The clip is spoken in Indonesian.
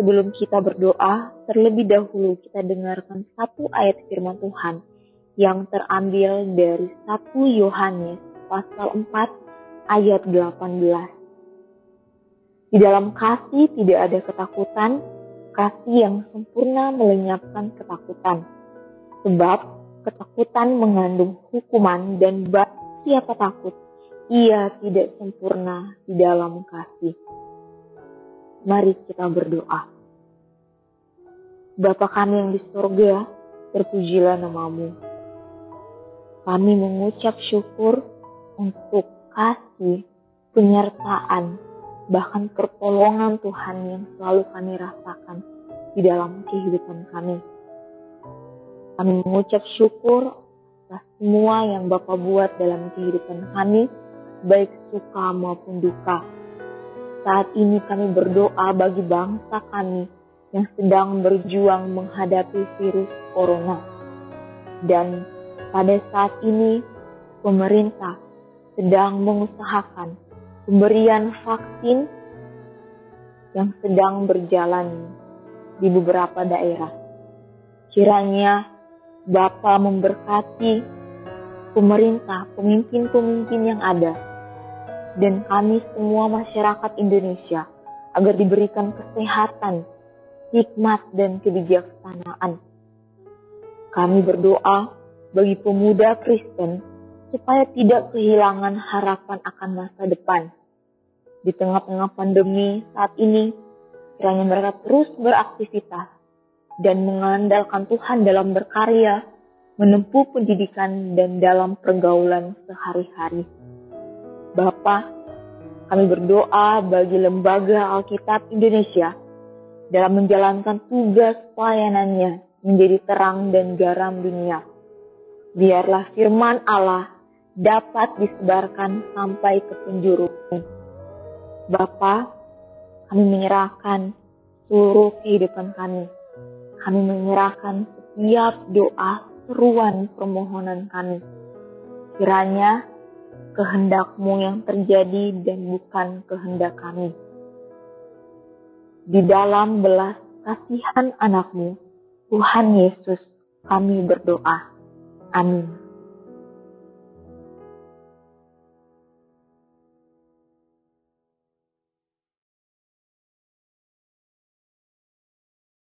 sebelum kita berdoa, terlebih dahulu kita dengarkan satu ayat firman Tuhan yang terambil dari 1 Yohanes pasal 4 ayat 18. Di dalam kasih tidak ada ketakutan, kasih yang sempurna melenyapkan ketakutan. Sebab ketakutan mengandung hukuman dan siapa takut, ia tidak sempurna di dalam kasih. Mari kita berdoa. Bapa kami yang di surga, terpujilah namamu. Kami mengucap syukur untuk kasih, penyertaan, bahkan pertolongan Tuhan yang selalu kami rasakan di dalam kehidupan kami. Kami mengucap syukur atas semua yang Bapak buat dalam kehidupan kami, baik suka maupun duka. Saat ini kami berdoa bagi bangsa kami yang sedang berjuang menghadapi virus corona. Dan pada saat ini pemerintah sedang mengusahakan pemberian vaksin yang sedang berjalan di beberapa daerah. Kiranya Bapa memberkati pemerintah, pemimpin-pemimpin yang ada, dan kami semua masyarakat Indonesia agar diberikan kesehatan, hikmat, dan kebijaksanaan. Kami berdoa bagi pemuda Kristen supaya tidak kehilangan harapan akan masa depan di tengah-tengah pandemi saat ini, kiranya mereka terus beraktivitas dan mengandalkan Tuhan dalam berkarya, menempuh pendidikan dan dalam pergaulan sehari-hari. Bapa, kami berdoa bagi Lembaga Alkitab Indonesia dalam menjalankan tugas pelayanannya menjadi terang dan garam dunia. Biarlah firman Allah dapat disebarkan sampai ke penjuru Bapa, kami menyerahkan seluruh kehidupan kami. Kami menyerahkan setiap doa, seruan, permohonan kami. Kiranya kehendakmu yang terjadi dan bukan kehendak kami. Di dalam belas kasihan anakmu, Tuhan Yesus, kami berdoa. Amin.